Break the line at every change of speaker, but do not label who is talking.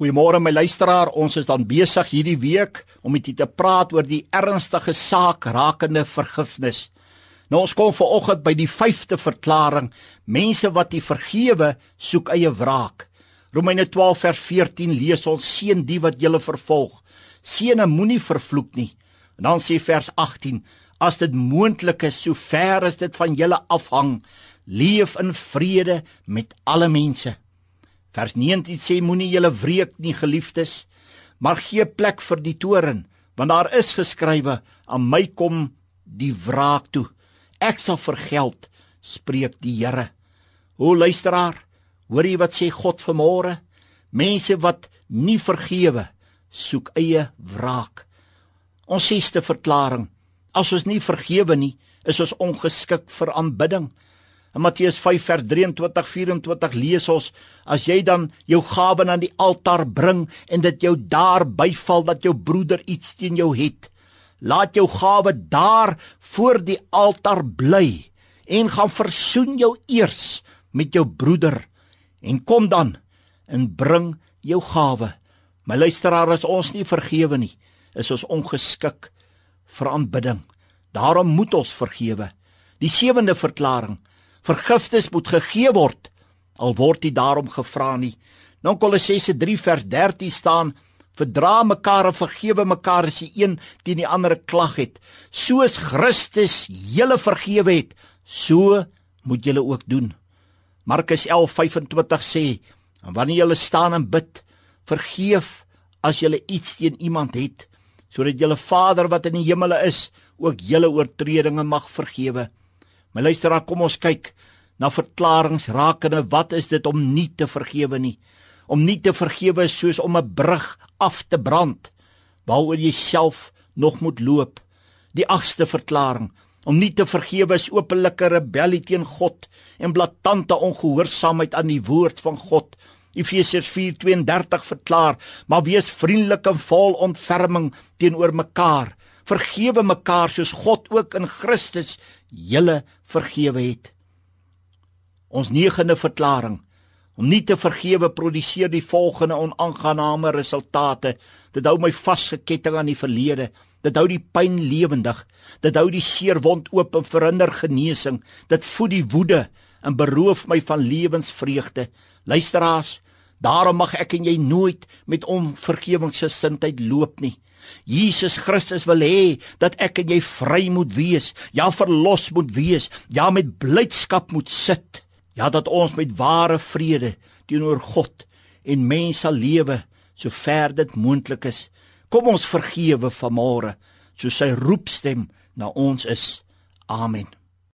Goeiemôre my luisteraar, ons is dan besig hierdie week om met u te praat oor die ernstige saak rakende vergifnis. Nou ons kom vanoggend by die 5de verklaring: mense wat nie vergewe, soek eie wraak. Romeine 12 vers 14 lees ons: Seën die wat julle vervolg. Seëne moenie vervloek nie. En dan sê vers 18: As dit moontlik is, so ver as dit van julle afhang, leef in vrede met alle mense. Vers 19 sê moenie julle wreek nie geliefdes, maar gee plek vir die toren, want daar is geskrywe aan my kom die wraak toe. Ek sal vergeld, spreek die Here. O luisteraar, hoor jy wat sê God vanmôre? Mense wat nie vergewe, soek eie wraak. Ons sêste verklaring: As ons nie vergewe nie, is ons ongeskik vir aanbidding. In Matteus 5 vers 23 24 lees ons as jy dan jou gawe aan die altaar bring en dit jou daar byval dat jou broeder iets teen jou het laat jou gawe daar voor die altaar bly en gaan versoen jou eers met jou broeder en kom dan en bring jou gawe. My luisteraar as ons nie vergewe nie is ons ongeskik vir aanbidding. Daarom moet ons vergewe. Die sewende verklaring vergifnis moet gegee word al word dit daarom gevra nie. Nou Kolossense 3 vers 13 staan: Verdra mekaar en vergewe mekaar as jy een teen die ander klag het, soos Christus julle vergewe het, so moet julle ook doen. Markus 11:25 sê: En wanneer julle staan en bid, vergeef as julle iets teen iemand het, sodat julle Vader wat in die hemele is, ook julle oortredinge mag vergewe. My luisteraar, kom ons kyk na verklaringe rakende wat is dit om nie te vergewe nie? Om nie te vergewe is soos om 'n brug af te brand waaroor jy self nog moet loop. Die agste verklaring om nie te vergewe is openlike rebellie teen God en blaatante ongehoorsaamheid aan die woord van God. Efesiërs 4:32 verklaar: "Maar wees vriendelik en vol ontferming teenoor mekaar. Vergewe mekaar soos God ook in Christus julle vergewe het." Ons negende verklaring om nie te vergewe produseer die volgende onaangename resultate. Dit hou my vasgeketting aan die verlede. Dit hou die pyn lewendig. Dit hou die seerwond oop en verhinder genesing. Dit voed die woede en beroof my van lewensvreugde. Luisteraars, daarom mag ek en jy nooit met onvergewingsgesindheid loop nie. Jesus Christus wil hê dat ek en jy vry moet wees, ja verlos moet wees, ja met blydskap moet sit. Ja dat ons met ware vrede teenoor God en mense sal lewe sover dit moontlik is. Kom ons vergewe vanmôre, so sy roepstem na ons is. Amen.